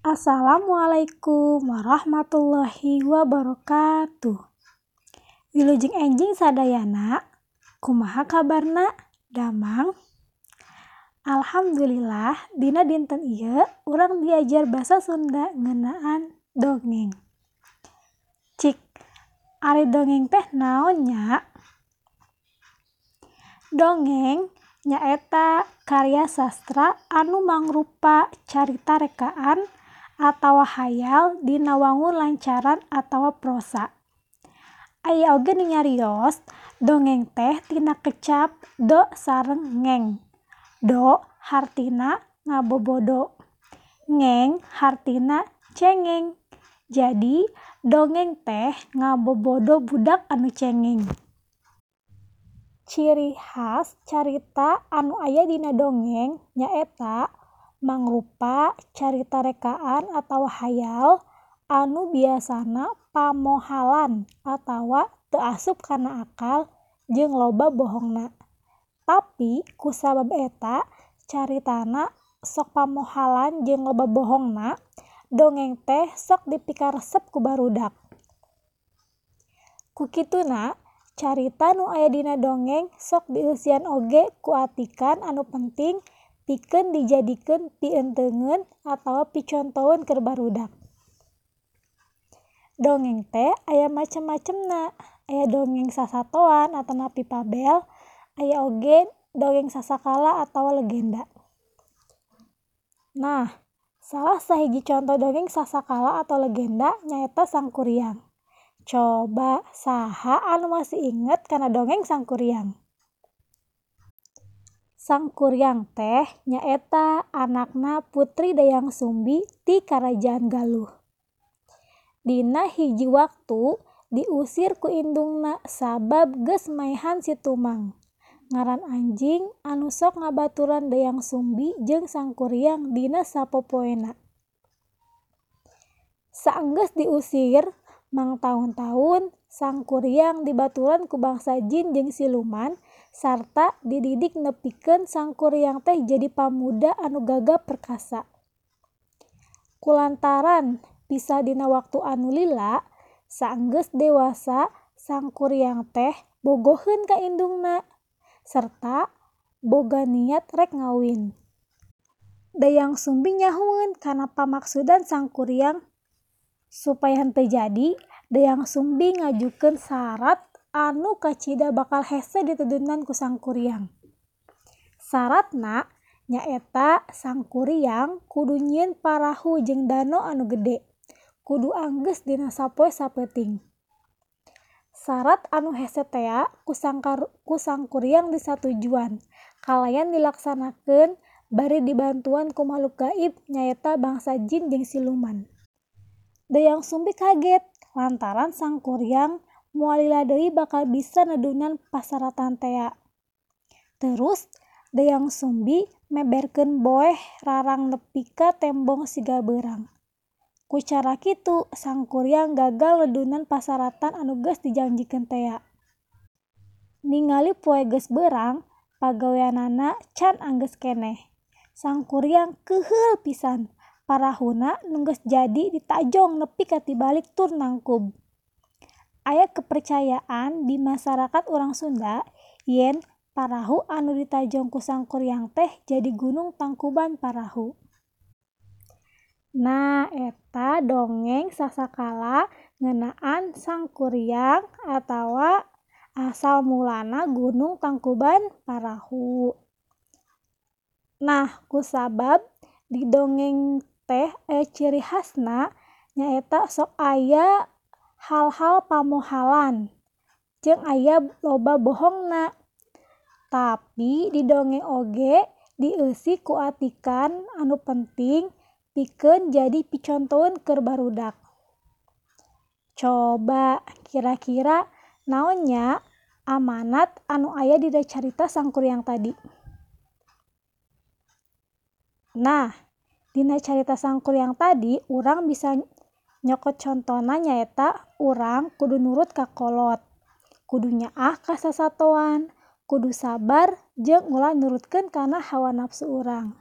Assalamualaikum warahmatullahi wabarakatuh. Wilujeng enjing sadayana, kumaha kabarna? Damang? Alhamdulillah, dina dinten ieu urang diajar basa Sunda ngeunaan dongeng. Cik, ari dongeng teh naon nya? Dongeng nyaeta karya sastra anu mangrupa carita rekaan atawa hayal dina wangun lancaran atawa prosa. Aya oge nyarios dongeng teh tina kecap do sareng ngeng. Do hartina ngabobodo, ngeng hartina cengeng. Jadi dongeng teh ngabobodo budak anu cengeng. Ciri has carita anu aya dina dongeng nyaeta mangrupa carita rekaan atawa hayal anu biasana pamohalan atawa teu asup kana akal jeung loba bohongna. Tapi kusabab eta caritana sok pamohalan jeung loba bohongna, dongeng teh sok dipikaresep ku barudak. Kukituna carita nu aya dina dongeng sok dieusian oge ku atikan anu penting pikeun dijadikeun pienteungeun atawa picontoeun keur barudak. Dongeng teh aya macem-macemna, aya dongeng sasatoan atau napi fabel, aya oge dongeng sasakala atawa legenda. Nah, salah sahiji conto dongeng sasakala atau legenda nyaeta Sangkuriang. Coba saha anu masih inget kana dongeng Sangkuriang? Sangkuryang teh nyaeta anakna Putri Dayang Sumbi ti Karajaan Galuh. Dina hiji waktu diusir ku indungna sabab geus maehan si Tumang. Ngaran anjing anu sok ngabaturan Dayang Sumbi jeung Sangkuryang dina sapopoena. Saenggeus diusir, mangtaun-taun Sangkuryang dibaturan ku bangsa jin jeung siluman sarta dididik nepikeun Sangkuriang teh jadi pamuda anu gagah perkasa. Kulantaran pisah dina waktu anu lila, saenggeus dewasa Sangkuriang teh bogoheun ka indungna, serta boga niat rek ngawin. Dayang Sumbi nyahueun kana pamaksudan Sangkuriang supaya henteu jadi, Dayang Sumbi ngajukeun syarat anu kacida bakal hese ditudutnan ku sangkuriang. Saratna nyaeta sangkuriang kudu nyieun parahu jeung dano anu gede, kudu anggeus dina sapoe sapeuting. Sarat anu hese tea ku sangkuriang disatujuan, kalayan dilaksanakeun bari dibantuan ku makhluk gaib nyaeta bangsa jin jeung siluman. Dayang Sumbi kaget lantaran sangkuriang moal lila deui bakal bisa nedunan pasaratan tea. Terus Dayang Sumbi meberkeun boeh rarang nepi ka tembong siga beurang. Ku cara kitu Sangkuriang gagal nedunan pasaratan anu geus dijanjikeun tea. Ningali poe geus beurang pagaweanana can anggeus keneh. Sangkuriang keuheul pisan parahuna nu geus jadi ditajong nepi ka tibalik tur nangkub. Aya kepercayaan di masarakat urang Sunda yen parahu anu ditajong Sangkuriang teh jadi gunung tangkuban parahu. Nah eta dongeng sasakala ngeunaan Sangkuriang atawa asal mulana gunung tangkuban parahu. Nah kusabab di dongeng teh aya ciri hasna nyaeta sok aya hal-hal pamohalan jeung aya loba bohongna. Tapi di dongeng oge dieusi ku atikan anu penting pikeun jadi picontoeun keur barudak. Coba kira-kira naon nya amanat anu aya dina carita Sangkuriang tadi? Nah dina carita Sangkuriang tadi urang bisa Nyokot contona nyaeta urang kudu nurut ka kolot, kudu nyaah ka sasatoan, kudu sabar jeung ulah nurutkeun kana hawa nafsu urang.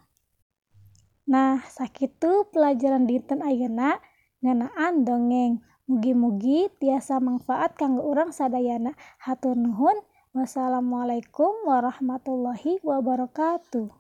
Nah sakitu pelajaran dinten ayeuna ngeunaan dongeng. Mugi-mugi tiasa mangfaat kanggo urang sadayana. Hatur nuhun. Wassalamualaikum warahmatullahi wabarakatuh.